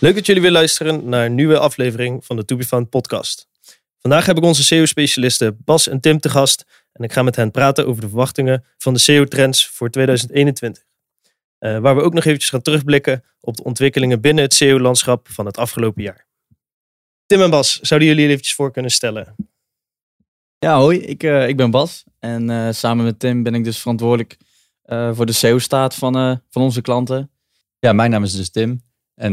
Leuk dat jullie weer luisteren naar een nieuwe aflevering van de To Be Found podcast. Vandaag heb ik onze SEO-specialisten Bas en Tim te gast en ik ga met hen praten over de verwachtingen van de SEO-trends voor 2021. Uh, waar we ook nog eventjes gaan terugblikken op de ontwikkelingen binnen het SEO-landschap van het afgelopen jaar. Tim en Bas, zouden jullie eventjes voor kunnen stellen? Ja, hoi, ik, uh, ik ben Bas en uh, samen met Tim ben ik dus verantwoordelijk voor de SEO-staat van, van onze klanten. Ja, mijn naam is dus Tim en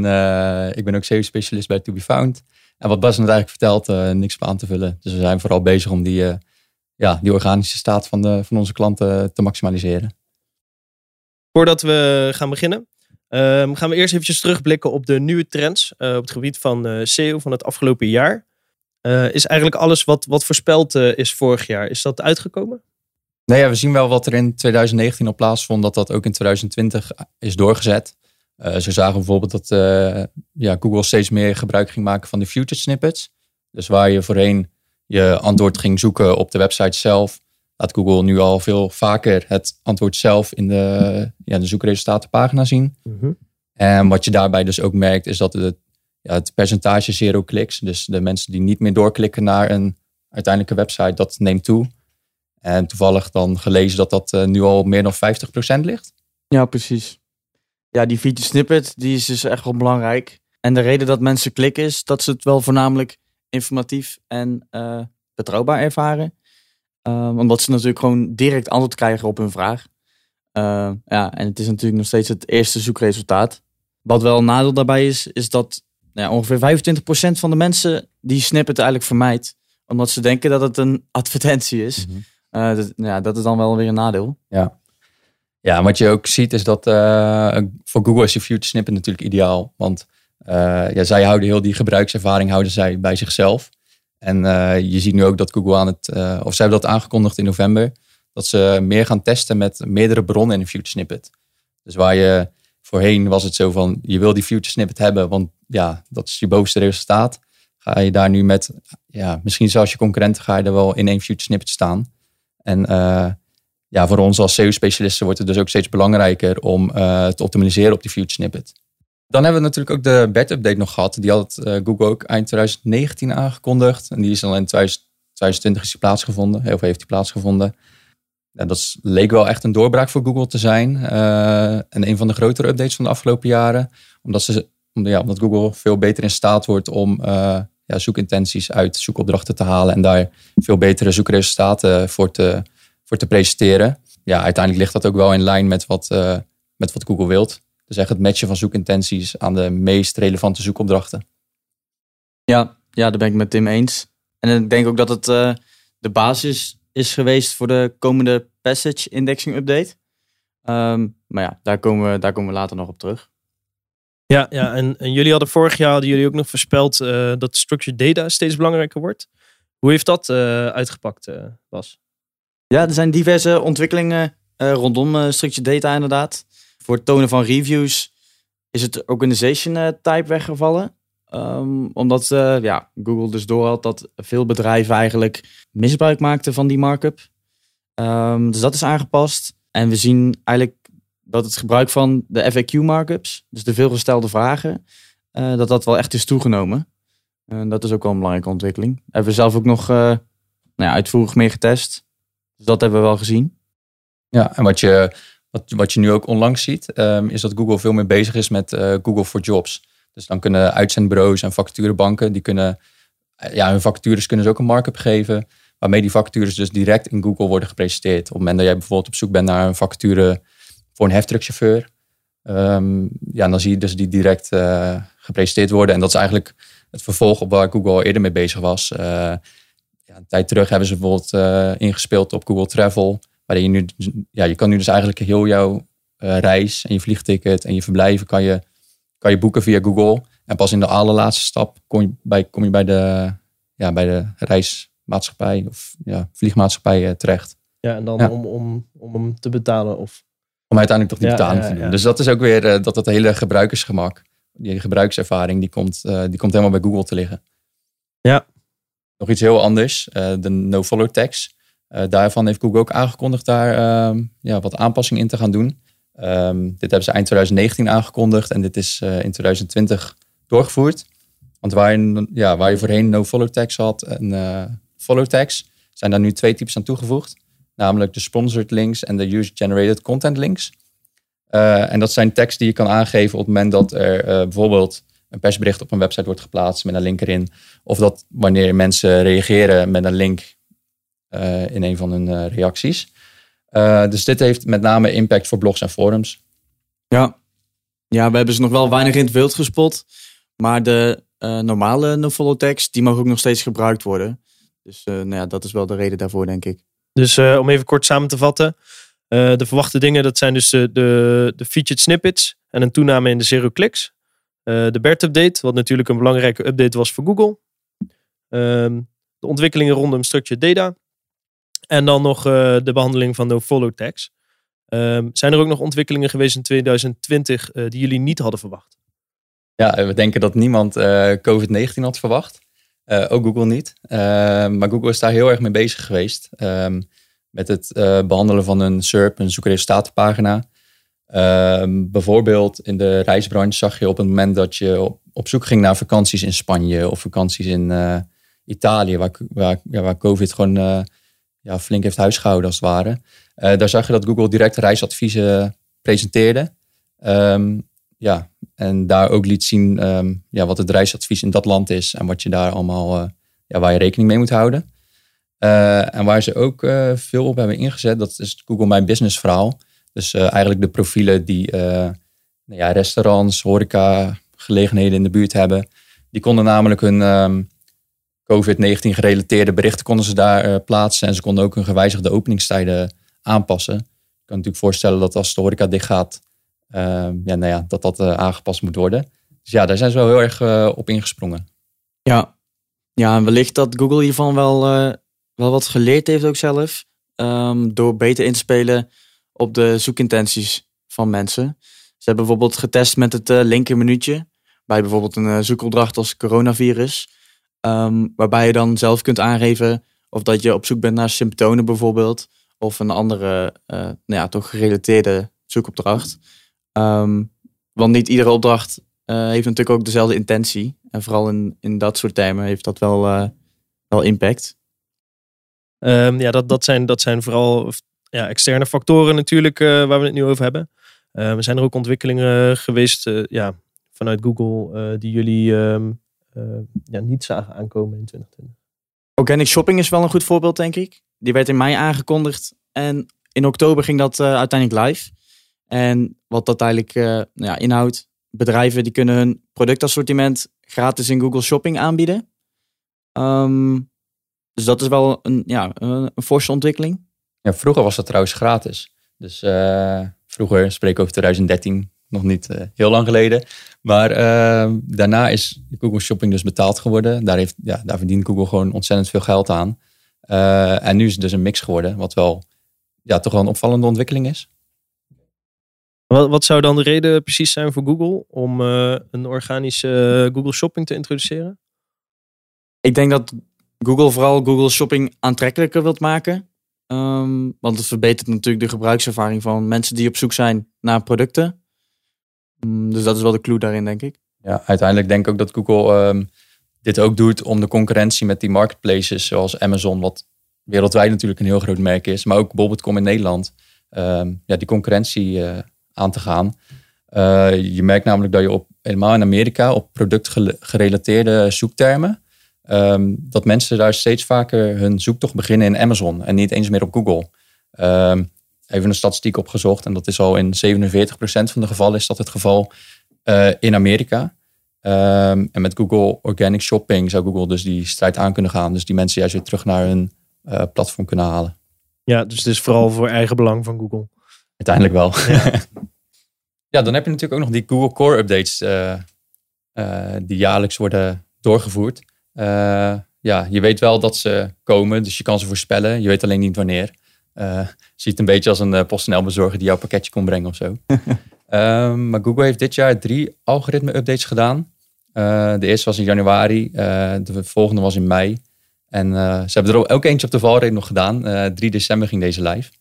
ik ben ook SEO-specialist bij To Be Found. En wat Bas net eigenlijk vertelt, niks op aan te vullen. Dus we zijn vooral bezig om die, ja, die organische staat van, de, van onze klanten te maximaliseren. Voordat we gaan beginnen, um, gaan we eerst eventjes terugblikken op de nieuwe trends op het gebied van SEO van het afgelopen jaar. Is eigenlijk alles wat, wat voorspeld is vorig jaar, is dat uitgekomen? Nee, ja, we zien wel wat er in 2019 op plaatsvond, dat dat ook in 2020 is doorgezet. Zo zagen we bijvoorbeeld dat ja, Google steeds meer gebruik ging maken van de future snippets. Dus waar je voorheen je antwoord ging zoeken op de website zelf, laat Google nu al veel vaker het antwoord zelf in de, ja, de zoekresultatenpagina zien. Mhm. En wat je daarbij dus ook merkt, is dat het, ja, het percentage zero clicks, dus de mensen die niet meer doorklikken naar een uiteindelijke website, dat neemt toe. En toevallig dan gelezen dat dat uh, nu al meer dan 50% ligt. Ja, precies. Ja, die feature snippet, die is dus echt wel belangrijk. En de reden dat mensen klikken is dat ze het wel voornamelijk informatief en uh, betrouwbaar ervaren. Um, omdat ze natuurlijk gewoon direct antwoord krijgen op hun vraag. Uh, ja, en het is natuurlijk nog steeds het eerste zoekresultaat. Wat wel een nadeel daarbij is, is dat nou ja, ongeveer 25% van de mensen die snippet eigenlijk vermijdt. Omdat ze denken dat het een advertentie is. Mm dat, ja, dat is dan wel weer een nadeel. Ja, ja wat je ook ziet is dat uh, voor Google is die future snippet natuurlijk ideaal. Want ja, zij houden heel die gebruikservaring houden zij bij zichzelf. En uh, je ziet nu ook dat Google aan het, of zij hebben dat aangekondigd in november, dat ze meer gaan testen met meerdere bronnen in een future snippet. Dus waar je voorheen was het zo van, je wil die future snippet hebben, want ja, dat is je bovenste resultaat. Ga je daar nu met, ja, misschien zelfs je concurrenten ga je er wel in één future snippet staan. En ja, voor ons als SEO-specialisten wordt het dus ook steeds belangrijker om te optimaliseren op die future snippet. Dan hebben we natuurlijk ook de bed-update nog gehad. Die had uh, Google ook eind 2019 aangekondigd. En die is dan in 2020 is die plaatsgevonden. Heel veel heeft die plaatsgevonden. En dat leek wel echt een doorbraak voor Google te zijn. Uh, en een van de grotere updates van de afgelopen jaren. Omdat, ze, ja, omdat Google veel beter in staat wordt om ja, zoekintenties uit zoekopdrachten te halen. En daar veel betere zoekresultaten voor te, voor te presenteren. Ja, uiteindelijk ligt dat ook wel in lijn met wat, met wat Google wilt. Dus echt het matchen van zoekintenties aan de meest relevante zoekopdrachten. Ja, ja, daar ben ik met Tim eens. En ik denk ook dat het uh, de basis is geweest voor de komende passage indexing update. Um, maar ja, daar komen, we, daar komen we later nog op terug. Ja, ja en, en jullie hadden vorig jaar hadden jullie ook nog voorspeld uh, dat structured data steeds belangrijker wordt. Hoe heeft dat uh, uitgepakt, Bas? Ja, er zijn diverse ontwikkelingen rondom structured data inderdaad voor het tonen van reviews is het organization eh, type weggevallen. Um, omdat uh, ja, Google dus doorhad dat veel bedrijven eigenlijk misbruik maakten van die markup. Um, dus dat is aangepast. En we zien eigenlijk dat het gebruik van de FAQ markups, dus de veelgestelde vragen, uh, dat dat wel echt is toegenomen. En dat is ook wel een belangrijke ontwikkeling. hebben we zelf ook nog uh, nou ja, uitvoerig mee getest. Dus dat hebben we wel gezien. Ja, en wat je wat, wat je nu ook onlangs ziet, ehm, is dat Google veel meer bezig is met uh, Google for Jobs. Dus dan kunnen uitzendbureaus en vacaturebanken, die kunnen, eh, ja, hun vacatures kunnen ze ook een markup geven, waarmee die vacatures dus direct in Google worden gepresenteerd. Op het moment dat jij bijvoorbeeld op zoek bent naar een vacature voor een heftruckchauffeur, um, ja, dan zie je dus die direct uh, gepresenteerd worden. En dat is eigenlijk het vervolg op waar Google al eerder mee bezig was. Een tijd terug hebben ze bijvoorbeeld ingespeeld op Google Travel. Waarin je nu, ja, je kan nu dus eigenlijk heel jouw uh, reis en je vliegticket en je verblijven kan je, kan je boeken via Google. En pas in de allerlaatste stap kom je bij, kom je bij, de, ja, bij de reismaatschappij of ja, vliegmaatschappij uh, terecht. Ja, en dan Om, om, om hem te betalen of... Om uiteindelijk toch die betaling te doen. Dus dat is ook weer uh, dat dat hele gebruikersgemak, die gebruikservaring, die komt, die komt helemaal bij Google te liggen. Ja. Nog iets heel anders, de no-follow tags. Uh, daarvan heeft Google ook aangekondigd daar uh, ja, wat aanpassingen in te gaan doen. Um, dit hebben ze eind 2019 aangekondigd en dit is uh, in 2020 doorgevoerd. Want waar je, ja, waar je voorheen no-follow tags had en follow tags, zijn daar nu twee types aan toegevoegd. Namelijk de sponsored links en de user-generated content links. En dat zijn tags die je kan aangeven op het moment dat er bijvoorbeeld een persbericht op een website wordt geplaatst met een link erin. Of dat wanneer mensen reageren met een link uh, in een van hun reacties. dus dit heeft met name impact voor blogs en forums. Ja. ja, we hebben ze nog wel weinig in het wild gespot. Maar de normale no-follow tags, die mogen ook nog steeds gebruikt worden. Dus nou ja, dat is wel de reden daarvoor, denk ik. Dus om even kort samen te vatten. Uh, de verwachte dingen, dat zijn dus de, de, de featured snippets en een toename in de zero clicks. Uh, de BERT-update, wat natuurlijk een belangrijke update was voor Google. Uh, de ontwikkelingen rondom structured data. En dan nog uh, de behandeling van de follow tags. Ehm, zijn er ook nog ontwikkelingen geweest in 2020 die jullie niet hadden verwacht? Ja, we denken dat niemand COVID-19 had verwacht. ook Google niet. maar Google is daar heel erg mee bezig geweest. Met het behandelen van een SERP, een zoekresultatenpagina. Uh, bijvoorbeeld in de reisbranche zag je op het moment dat je op, zoek ging naar vakanties in Spanje of vakanties in uh, Italië, waar, waar, waar COVID gewoon uh, ja, flink heeft huisgehouden als het ware. daar zag je dat Google direct reisadviezen presenteerde. Um, ja, en daar ook liet zien um, ja, wat het reisadvies in dat land is en wat je daar allemaal, ja, waar je rekening mee moet houden. En waar ze ook veel op hebben ingezet, dat is Google My Business verhaal. Dus uh, eigenlijk de profielen die nou ja, restaurants, horeca, gelegenheden in de buurt hebben. Die konden namelijk hun um, COVID-19 gerelateerde berichten konden ze daar plaatsen. En ze konden ook hun gewijzigde openingstijden aanpassen. Je kan natuurlijk voorstellen dat als de horeca dicht gaat, ja, nou ja, dat dat aangepast moet worden. Dus ja, daar zijn ze wel heel erg op ingesprongen. Ja. ja, wellicht dat Google hiervan wel wel wat geleerd heeft ook zelf. Um, door beter in te spelen op de zoekintenties van mensen. Ze hebben bijvoorbeeld getest met het uh, linker minuutje. Bij bijvoorbeeld een uh, zoekopdracht als coronavirus. Um, waarbij je dan zelf kunt aangeven of dat je op zoek bent naar symptomen bijvoorbeeld. Of een andere, uh, nou ja, toch gerelateerde zoekopdracht. Um, want niet iedere opdracht heeft natuurlijk ook dezelfde intentie. En vooral in, in dat soort termen heeft dat wel, wel impact. Um, ja, dat, dat, zijn, dat zijn vooral ja, externe factoren natuurlijk uh, waar we het nu over hebben. Uh, er zijn er ook ontwikkelingen geweest uh, ja, vanuit Google die jullie um, ja, niet zagen aankomen in 2020. Organic shopping is wel een goed voorbeeld, denk ik. Die werd in mei aangekondigd en in oktober ging dat uiteindelijk live. En wat dat eigenlijk nou ja, inhoudt, bedrijven die kunnen hun productassortiment gratis in Google Shopping aanbieden. Um, dus dat is wel een, ja, een, forse ontwikkeling. Ja, vroeger was dat trouwens gratis. Dus uh, vroeger, spreken over 2013, nog niet uh, heel lang geleden. Maar uh, daarna is Google Shopping dus betaald geworden. Daar, heeft, ja, daar verdient Google gewoon ontzettend veel geld aan. en nu is het dus een mix geworden, wat wel ja, toch wel een opvallende ontwikkeling is. Wat, wat zou dan de reden precies zijn voor Google om een organische Google Shopping te introduceren? Ik denk dat Google vooral Google Shopping aantrekkelijker wilt maken. Um, want het verbetert natuurlijk de gebruikservaring van mensen die op zoek zijn naar producten. Um, dus dat is wel de clue daarin, denk ik. Ja, uiteindelijk denk ik ook dat Google um, dit ook doet om de concurrentie met die marketplaces zoals Amazon, wat wereldwijd natuurlijk een heel groot merk is, maar ook bol.com in Nederland, ja, die concurrentie uh, aan te gaan. Uh, je merkt namelijk dat je op, helemaal in Amerika op productgerelateerde zoektermen um, dat mensen daar steeds vaker hun zoektocht beginnen in Amazon en niet eens meer op Google. Um, even een statistiek opgezocht en dat is al in 47% van de gevallen is dat het geval uh, in Amerika. Um, en met Google Organic Shopping zou Google dus die strijd aan kunnen gaan. Dus die mensen juist weer terug naar hun uh, platform kunnen halen. Ja, dus het is vooral voor eigen belang van Google. Uiteindelijk wel. Ja, ja dan heb je natuurlijk ook nog die Google Core updates uh, die jaarlijks worden doorgevoerd. Uh, ja, je weet wel dat ze komen, dus je kan ze voorspellen. Je weet alleen niet wanneer. Uh, ziet een beetje als een uh, PostNL-bezorger die jouw pakketje kon brengen of zo. um, maar Google heeft dit jaar drie algoritme-updates gedaan. de eerste was in januari, de volgende was in mei. En ze hebben er ook eentje op de valreep nog gedaan. 3 december ging deze live.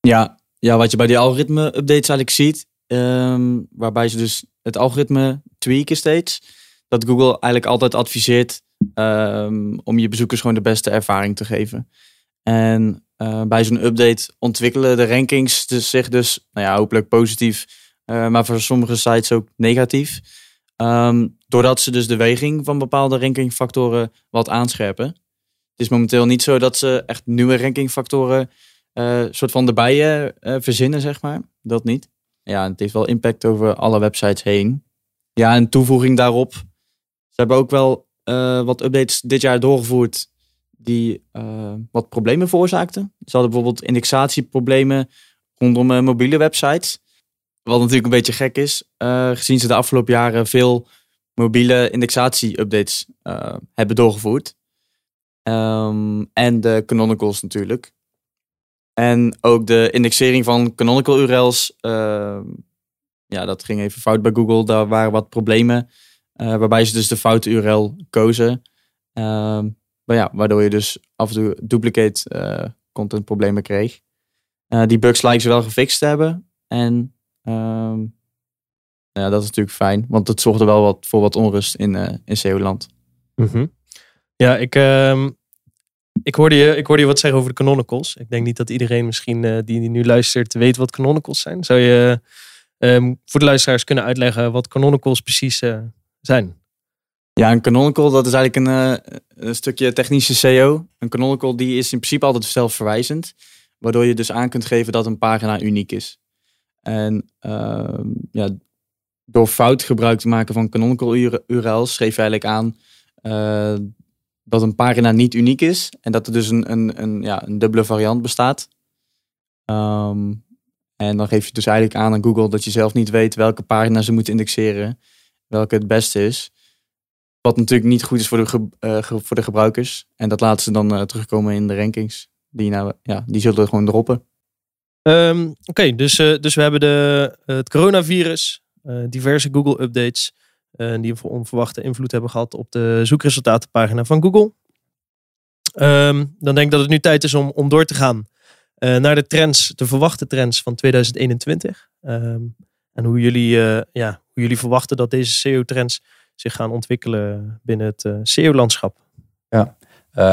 Ja, ja, wat je bij die algoritme-updates eigenlijk ziet, um, waarbij ze dus het algoritme tweaken steeds dat Google eigenlijk altijd adviseert ehm, om je bezoekers gewoon de beste ervaring te geven. En uh, bij zo'n update ontwikkelen de rankings dus zich dus, nou ja, hopelijk positief, uh, maar voor sommige sites ook negatief. Um, doordat ze dus de weging van bepaalde rankingfactoren wat aanscherpen. Het is momenteel niet zo dat ze echt nieuwe rankingfactoren uh, soort van erbij verzinnen, zeg maar. Dat niet. Ja, het heeft wel impact over alle websites heen. Ja, en toevoeging daarop. Ze hebben ook wel wat updates dit jaar doorgevoerd die uh, wat problemen veroorzaakten. Ze hadden bijvoorbeeld indexatieproblemen rondom uh, mobiele websites. Wat natuurlijk een beetje gek is, gezien ze de afgelopen jaren veel mobiele indexatie-updates hebben doorgevoerd. Um, en de canonicals natuurlijk. En ook de indexering van canonical URL's. Ehm, ja, dat ging even fout bij Google. Daar waren wat problemen. Waarbij ze dus de foute URL kozen. Ehm, maar ja, waardoor je dus af en toe duplicate uh, content problemen kreeg. Uh, die bugs lijken ze wel gefixt te hebben. En um, ja, dat is natuurlijk fijn, want het zorgde wel wat, voor wat onrust in, in SEO-land. -hmm. Ja, ik, um, ik, hoorde je, ik hoorde je wat zeggen over de canonicals. Ik denk niet dat iedereen misschien die, die nu luistert weet wat canonicals zijn. Zou je voor de luisteraars kunnen uitleggen wat canonicals precies zijn? Ja, een canonical, dat is eigenlijk een, uh, een stukje technische SEO. Een canonical die is in principe altijd zelfverwijzend. Waardoor je dus aan kunt geven dat een pagina uniek is. En uh, ja, door fout gebruik te maken van canonical URL's schreef je eigenlijk aan uh, dat een pagina niet uniek is. En dat er dus een, een, een, ja, een dubbele variant bestaat. Um, en dan geef je dus eigenlijk aan aan Google dat je zelf niet weet welke pagina ze moeten indexeren. Welke het beste is. Wat natuurlijk niet goed is voor de, uh, voor de gebruikers. En dat laten ze dan uh, terugkomen in de rankings. Die, nou, ja, die zullen gewoon droppen. Um, Oké, dus, uh, dus we hebben de, het coronavirus, diverse Google-updates. die onverwachte invloed hebben gehad op de zoekresultatenpagina van Google. Um, dan denk ik dat het nu tijd is om, om door te gaan naar de trends, de verwachte trends van 2021. Um, en hoe jullie, ja, hoe jullie verwachten dat deze SEO-trends zich gaan ontwikkelen binnen het SEO-landschap. Ja. Uh,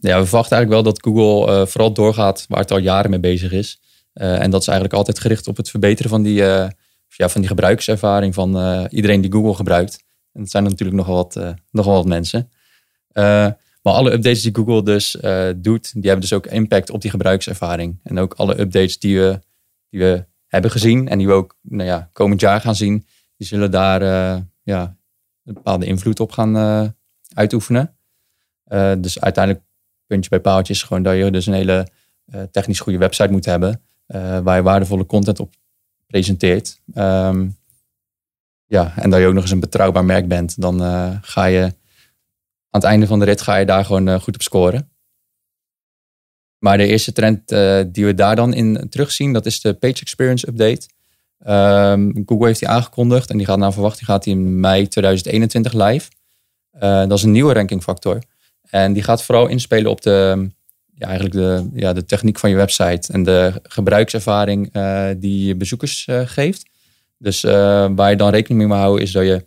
ja, we verwachten eigenlijk wel dat Google vooral doorgaat waar het al jaren mee bezig is. en dat is eigenlijk altijd gericht op het verbeteren van die, ja, van die gebruikservaring van iedereen die Google gebruikt. En dat zijn natuurlijk nogal wat, nogal wat mensen. maar alle updates die Google dus doet, die hebben dus ook impact op die gebruikservaring. En ook alle updates die we, die we hebben gezien en die we ook nou ja, komend jaar gaan zien, die zullen daar ja, een bepaalde invloed op gaan uh, uitoefenen. Uh, dus uiteindelijk, puntje bij paaltje, is gewoon dat je dus een hele technisch goede website moet hebben. waar je waardevolle content op presenteert. Um, ja, en dat je ook nog eens een betrouwbaar merk bent. Dan ga je aan het einde van de rit ga je daar gewoon goed op scoren. Maar de eerste trend die we daar dan in terugzien, dat is de Page Experience Update. Um, Google heeft die aangekondigd en die gaat naar verwachting gaat die in mei 2021 live. Uh, dat is een nieuwe rankingfactor. En die gaat vooral inspelen op de, ja, eigenlijk de, ja, de techniek van je website en de gebruikservaring uh, die je bezoekers geeft. Dus waar je dan rekening mee moet houden is dat je,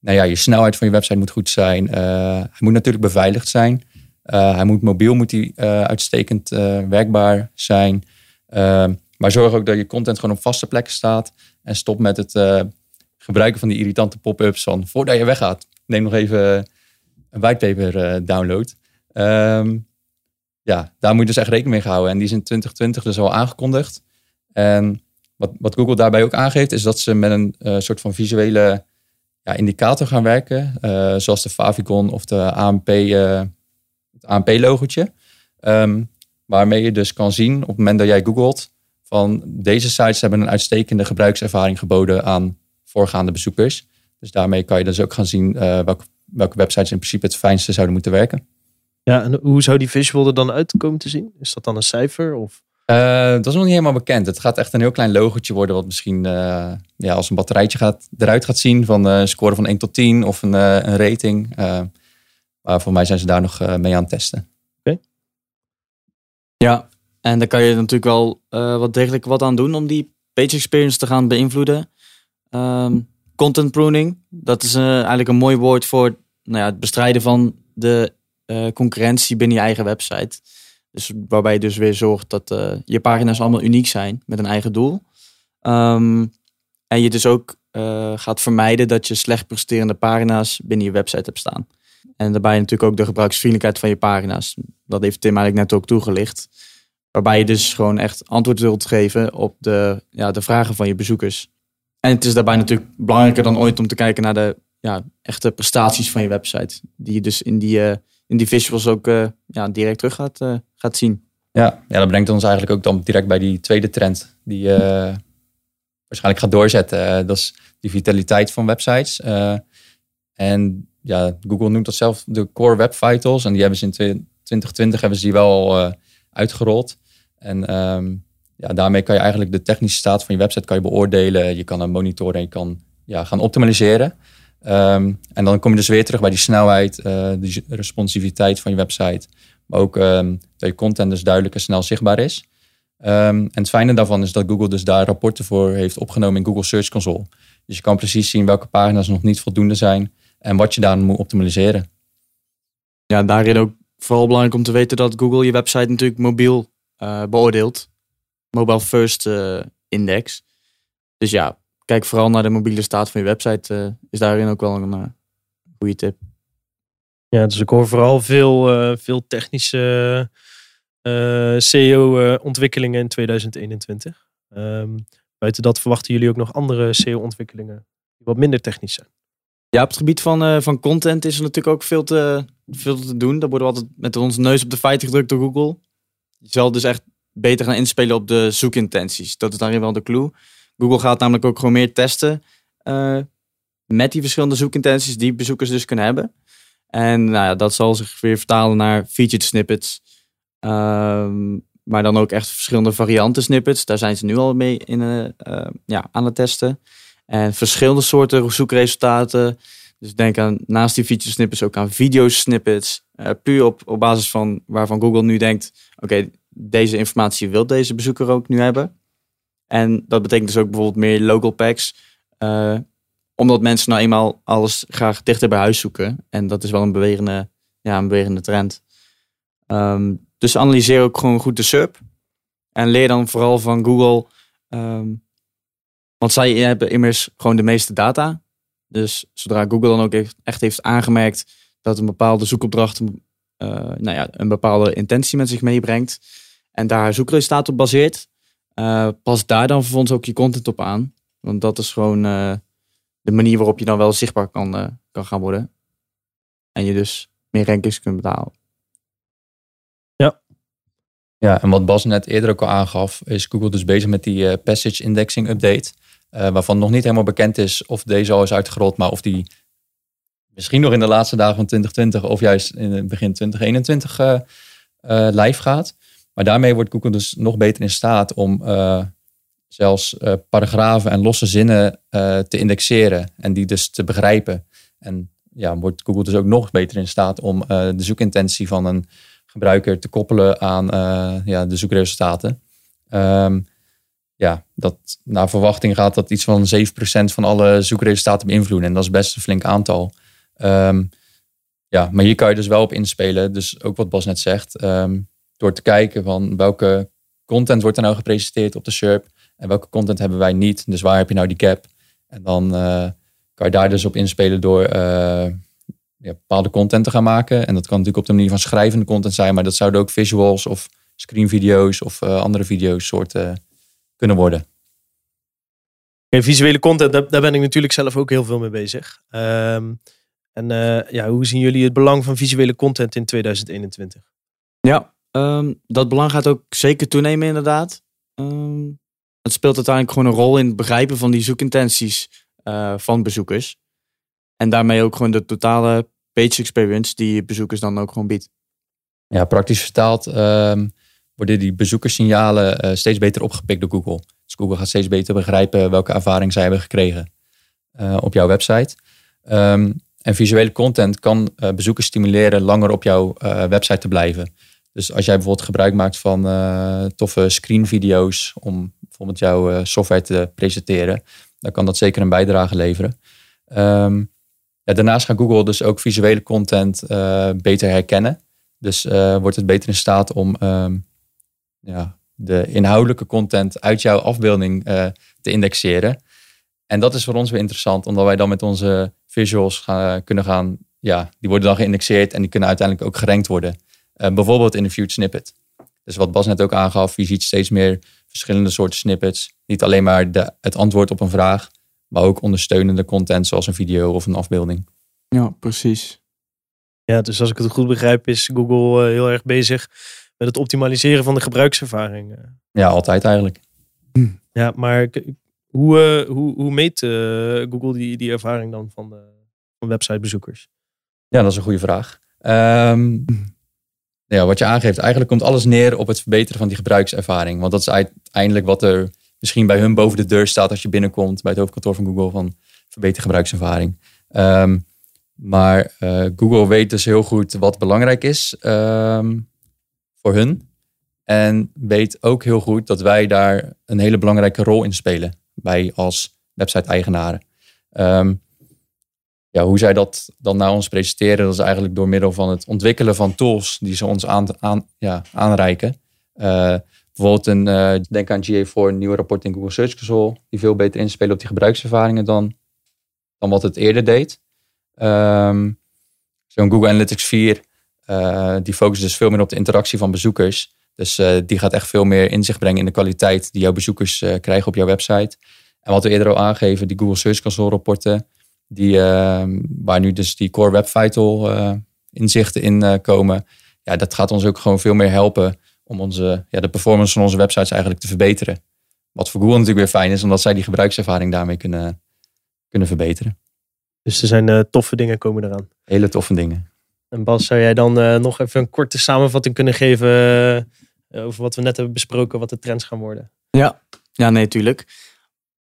nou ja, je snelheid van je website moet goed zijn. hij moet natuurlijk beveiligd zijn. Hij moet mobiel moet die, uitstekend werkbaar zijn. Ehm, maar zorg ook dat je content gewoon op vaste plekken staat. En stop met het gebruiken van die irritante pop-ups van voordat je weggaat. Neem nog even een whitepaper download. Um, ja, daar moet je dus echt rekening mee houden. En die is in 2020 dus al aangekondigd. En wat, wat Google daarbij ook aangeeft, is dat ze met een soort van visuele ja, indicator gaan werken. zoals de favicon of de AMP, het AMP-logotje. Um, waarmee je dus kan zien op het moment dat jij googelt van deze sites hebben een uitstekende gebruikservaring geboden aan voorgaande bezoekers. Dus daarmee kan je dus ook gaan zien uh, welke, welke websites in principe het fijnste zouden moeten werken. Ja, en hoe zou die visual er dan uitkomen te zien? Is dat dan een cijfer? Of? Uh, dat is nog niet helemaal bekend. Het gaat echt een heel klein logotje worden, wat misschien uh, ja, als een batterijtje gaat, eruit gaat zien van een score van 1 tot 10 of een, een rating. Maar voor mij zijn ze daar nog mee aan het testen. Oké. Okay. Ja, en daar kan je natuurlijk wel uh, wat degelijk wat aan doen om die page experience te gaan beïnvloeden. Um, content pruning. Dat is eh, eigenlijk een mooi woord voor nou ja, het bestrijden van de eh, concurrentie binnen je eigen website. Dus waarbij je dus weer zorgt dat eh, je pagina's allemaal uniek zijn met een eigen doel. Ehm, en je dus ook eh, gaat vermijden dat je slecht presterende pagina's binnen je website hebt staan. En daarbij natuurlijk ook de gebruiksvriendelijkheid van je pagina's. Dat heeft Tim eigenlijk net ook toegelicht. Waarbij je dus gewoon echt antwoord wilt geven op de, ja, de vragen van je bezoekers. En het is daarbij natuurlijk belangrijker dan ooit om te kijken naar de ja, echte prestaties van je website. Die je dus in die, eh, in die visuals ook eh, ja, direct terug gaat, eh, gaat zien. Ja, ja, dat brengt ons eigenlijk ook dan direct bij die tweede trend. Die waarschijnlijk gaat doorzetten. Dat is die vitaliteit van websites. En ja, Google noemt dat zelf de core web vitals. En die hebben ze in 2020 hebben ze die wel eh, uitgerold. En ehm, ja, daarmee kan je eigenlijk de technische staat van je website kan je beoordelen. Je kan hem monitoren en je kan ja, gaan optimaliseren. Ehm, en dan kom je dus weer terug bij die snelheid, eh, de responsiviteit van je website. Maar ook ehm, dat je content dus duidelijk en snel zichtbaar is. En het fijne daarvan is dat Google dus daar rapporten voor heeft opgenomen in Google Search Console. Dus je kan precies zien welke pagina's nog niet voldoende zijn en wat je daar moet optimaliseren. Ja, daarin ook vooral belangrijk om te weten dat Google je website natuurlijk mobiel eh, beoordeelt. Mobile First eh, Index. Dus ja, kijk vooral naar de mobiele staat van je website. eh, is daarin ook wel een eh, goede tip. Ja, dus ik hoor vooral veel, eh, veel technische eh SEO-ontwikkelingen in 2021. Ehm, buiten dat verwachten jullie ook nog andere SEO-ontwikkelingen die wat minder technisch zijn. Ja, op het gebied van, eh, van content is er natuurlijk ook veel te, veel te doen. Daar worden we altijd met onze neus op de feiten gedrukt door Google. Je zal dus echt beter gaan inspelen op de zoekintenties. Dat is daarin wel de clue. Google gaat namelijk ook gewoon meer testen eh, met die verschillende zoekintenties die bezoekers dus kunnen hebben. En nou ja, dat zal zich weer vertalen naar featured snippets. Ehm, maar dan ook echt verschillende varianten snippets. Daar zijn ze nu al mee in, eh, ja, aan het testen. En verschillende soorten zoekresultaten. Dus denk aan naast die feature snippets ook aan video snippets. Eh, puur op, op basis van waarvan Google nu denkt: oké, deze informatie wil deze bezoeker ook nu hebben. En dat betekent dus ook bijvoorbeeld meer local packs. eh, omdat mensen nou eenmaal alles graag dichter bij huis zoeken. En dat is wel een bewegende, ja, een bewegende trend. Ehm, dus analyseer ook gewoon goed de SERP. En leer dan vooral van Google. ehm, want zij hebben immers gewoon de meeste data. Dus zodra Google dan ook echt- echt heeft aangemerkt dat een bepaalde zoekopdracht eh, nou ja, een bepaalde intentie met zich meebrengt. En daar haar zoekresultaat op baseert. eh, pas daar dan vervolgens ook je content op aan. Want dat is gewoon eh, de manier waarop je dan wel zichtbaar kan, eh, kan gaan worden. En je dus meer rankings kunt betalen. Ja, en wat Bas net eerder ook al aangaf, is Google dus bezig met die passage indexing update. Eh, waarvan nog niet helemaal bekend is of deze al is uitgerold, maar of die misschien nog in de laatste dagen van 2020 of juist in het begin 2021 eh, eh, live gaat. Maar daarmee wordt Google dus nog beter in staat om zelfs paragrafen en losse zinnen te indexeren en die dus te begrijpen. En ja, wordt Google dus ook nog beter in staat om de zoekintentie van een gebruiker te koppelen aan ja, de zoekresultaten. Ehm, ja, dat naar verwachting gaat dat iets van 7% van alle zoekresultaten beïnvloeden. En dat is best een flink aantal. Ehm, ja, maar hier kan je dus wel op inspelen. Dus ook wat Bas net zegt. ehm, door te kijken van welke content wordt er nou gepresenteerd op de SERP. En welke content hebben wij niet. Dus waar heb je nou die gap? En dan eh, kan je daar dus op inspelen door eh, ja, bepaalde content te gaan maken. En dat kan natuurlijk op de manier van schrijvende content zijn. Maar dat zouden ook visuals of screenvideo's of eh, andere video's soorten kunnen worden. Okay, visuele content, daar, daar ben ik natuurlijk zelf ook heel veel mee bezig. Ehm, en eh, ja, hoe zien jullie het belang van visuele content in 2021? Ja, ehm, dat belang gaat ook zeker toenemen inderdaad. Ehm, het speelt uiteindelijk gewoon een rol in het begrijpen van die zoekintenties eh, van bezoekers. En daarmee ook gewoon de totale page experience die bezoekers dan ook gewoon biedt. Ja, praktisch vertaald ehm, worden die bezoekerssignalen eh, steeds beter opgepikt door Google. Dus Google gaat steeds beter begrijpen welke ervaring zij hebben gekregen eh, op jouw website. Ehm, en visuele content kan eh, bezoekers stimuleren langer op jouw website te blijven. Dus als jij bijvoorbeeld gebruik maakt van toffe screenvideo's om bijvoorbeeld jouw software te presenteren, dan kan dat zeker een bijdrage leveren. Ehm, ja, daarnaast gaat Google dus ook visuele content beter herkennen. Dus wordt het beter in staat om ehm, ja, de inhoudelijke content uit jouw afbeelding eh, te indexeren. En dat is voor ons weer interessant, omdat wij dan met onze visuals gaan, kunnen gaan, ja, die worden dan geïndexeerd en die kunnen uiteindelijk ook gerankt worden. bijvoorbeeld in de viewed snippet. Dus wat Bas net ook aangaf, je ziet steeds meer verschillende soorten snippets. Niet alleen maar de, het antwoord op een vraag, maar ook ondersteunende content zoals een video of een afbeelding. Ja, precies. Ja, dus als ik het goed begrijp, is Google eh, heel erg bezig met het optimaliseren van de gebruikservaring. eh. Ja, altijd eigenlijk. Ja, maar hoe, eh, hoe, hoe meet eh, Google die, die ervaring dan van, de, van websitebezoekers? Ja, dat is een goede vraag. Ehm, ja, wat je aangeeft, eigenlijk komt alles neer op het verbeteren van die gebruikservaring. Want dat is uiteindelijk wat er misschien bij hun boven de deur staat als je binnenkomt bij het hoofdkantoor van Google van verbeter gebruikservaring. Ehm, maar eh, Google weet dus heel goed wat belangrijk is ehm, voor hun. En weet ook heel goed dat wij daar een hele belangrijke rol in spelen. Wij als website-eigenaren. Ehm, ja, hoe zij dat dan naar ons presenteren, dat is eigenlijk door middel van het ontwikkelen van tools die ze ons aan, aan, ja, aanreiken. Eh, bijvoorbeeld een, eh, denk aan GA4, een nieuwe rapport in Google Search Console, die veel beter inspelen op die gebruikservaringen dan, dan wat het eerder deed. Ehm, Zo'n Google Analytics 4, eh, die focust dus veel meer op de interactie van bezoekers. Dus eh, die gaat echt veel meer inzicht brengen in de kwaliteit die jouw bezoekers eh, krijgen op jouw website. En wat we eerder al aangeven, die Google Search Console rapporten, die, waar nu dus die Core Web Vital inzichten in komen. Ja, dat gaat ons ook gewoon veel meer helpen om onze, ja, de performance van onze websites eigenlijk te verbeteren. Wat voor Google natuurlijk weer fijn is, omdat zij die gebruikservaring daarmee kunnen, kunnen verbeteren. Dus er zijn toffe dingen komen eraan. Hele toffe dingen. En Bas, zou jij dan eh, nog even een korte samenvatting kunnen geven eh, over wat we net hebben besproken, wat de trends gaan worden? Ja, ja nee, tuurlijk.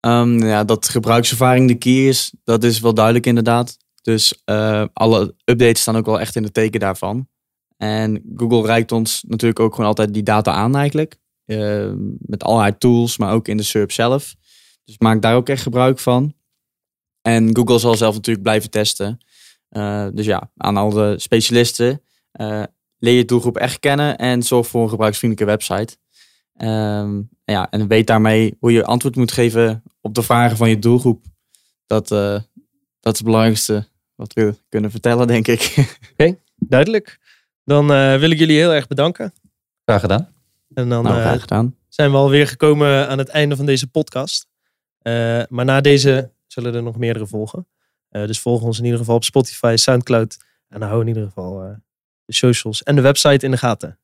Ehm, ja, dat gebruikservaring de key is, dat is wel duidelijk inderdaad. Dus eh, alle updates staan ook wel echt in het teken daarvan. En Google reikt ons natuurlijk ook gewoon altijd die data aan eigenlijk. Eh, met allerlei tools, maar ook in de SERP zelf. Dus maak daar ook echt gebruik van. En Google zal zelf natuurlijk blijven testen. Eh, dus ja, aan al de specialisten. eh, leer je doelgroep echt kennen en zorg voor een gebruiksvriendelijke website. Ehm, ja, en weet daarmee hoe je antwoord moet geven op de vragen van je doelgroep. Dat, eh, dat is het belangrijkste wat we kunnen vertellen, denk ik. Duidelijk. Dan eh, wil ik jullie heel erg bedanken. Graag gedaan. En dan nou, eh, graag gedaan. zijn we alweer gekomen aan het einde van deze podcast. Eh, maar na deze zullen er nog meerdere volgen. Eh, dus volg ons in ieder geval op Spotify, Soundcloud. En hou in ieder geval eh, de socials en de website in de gaten.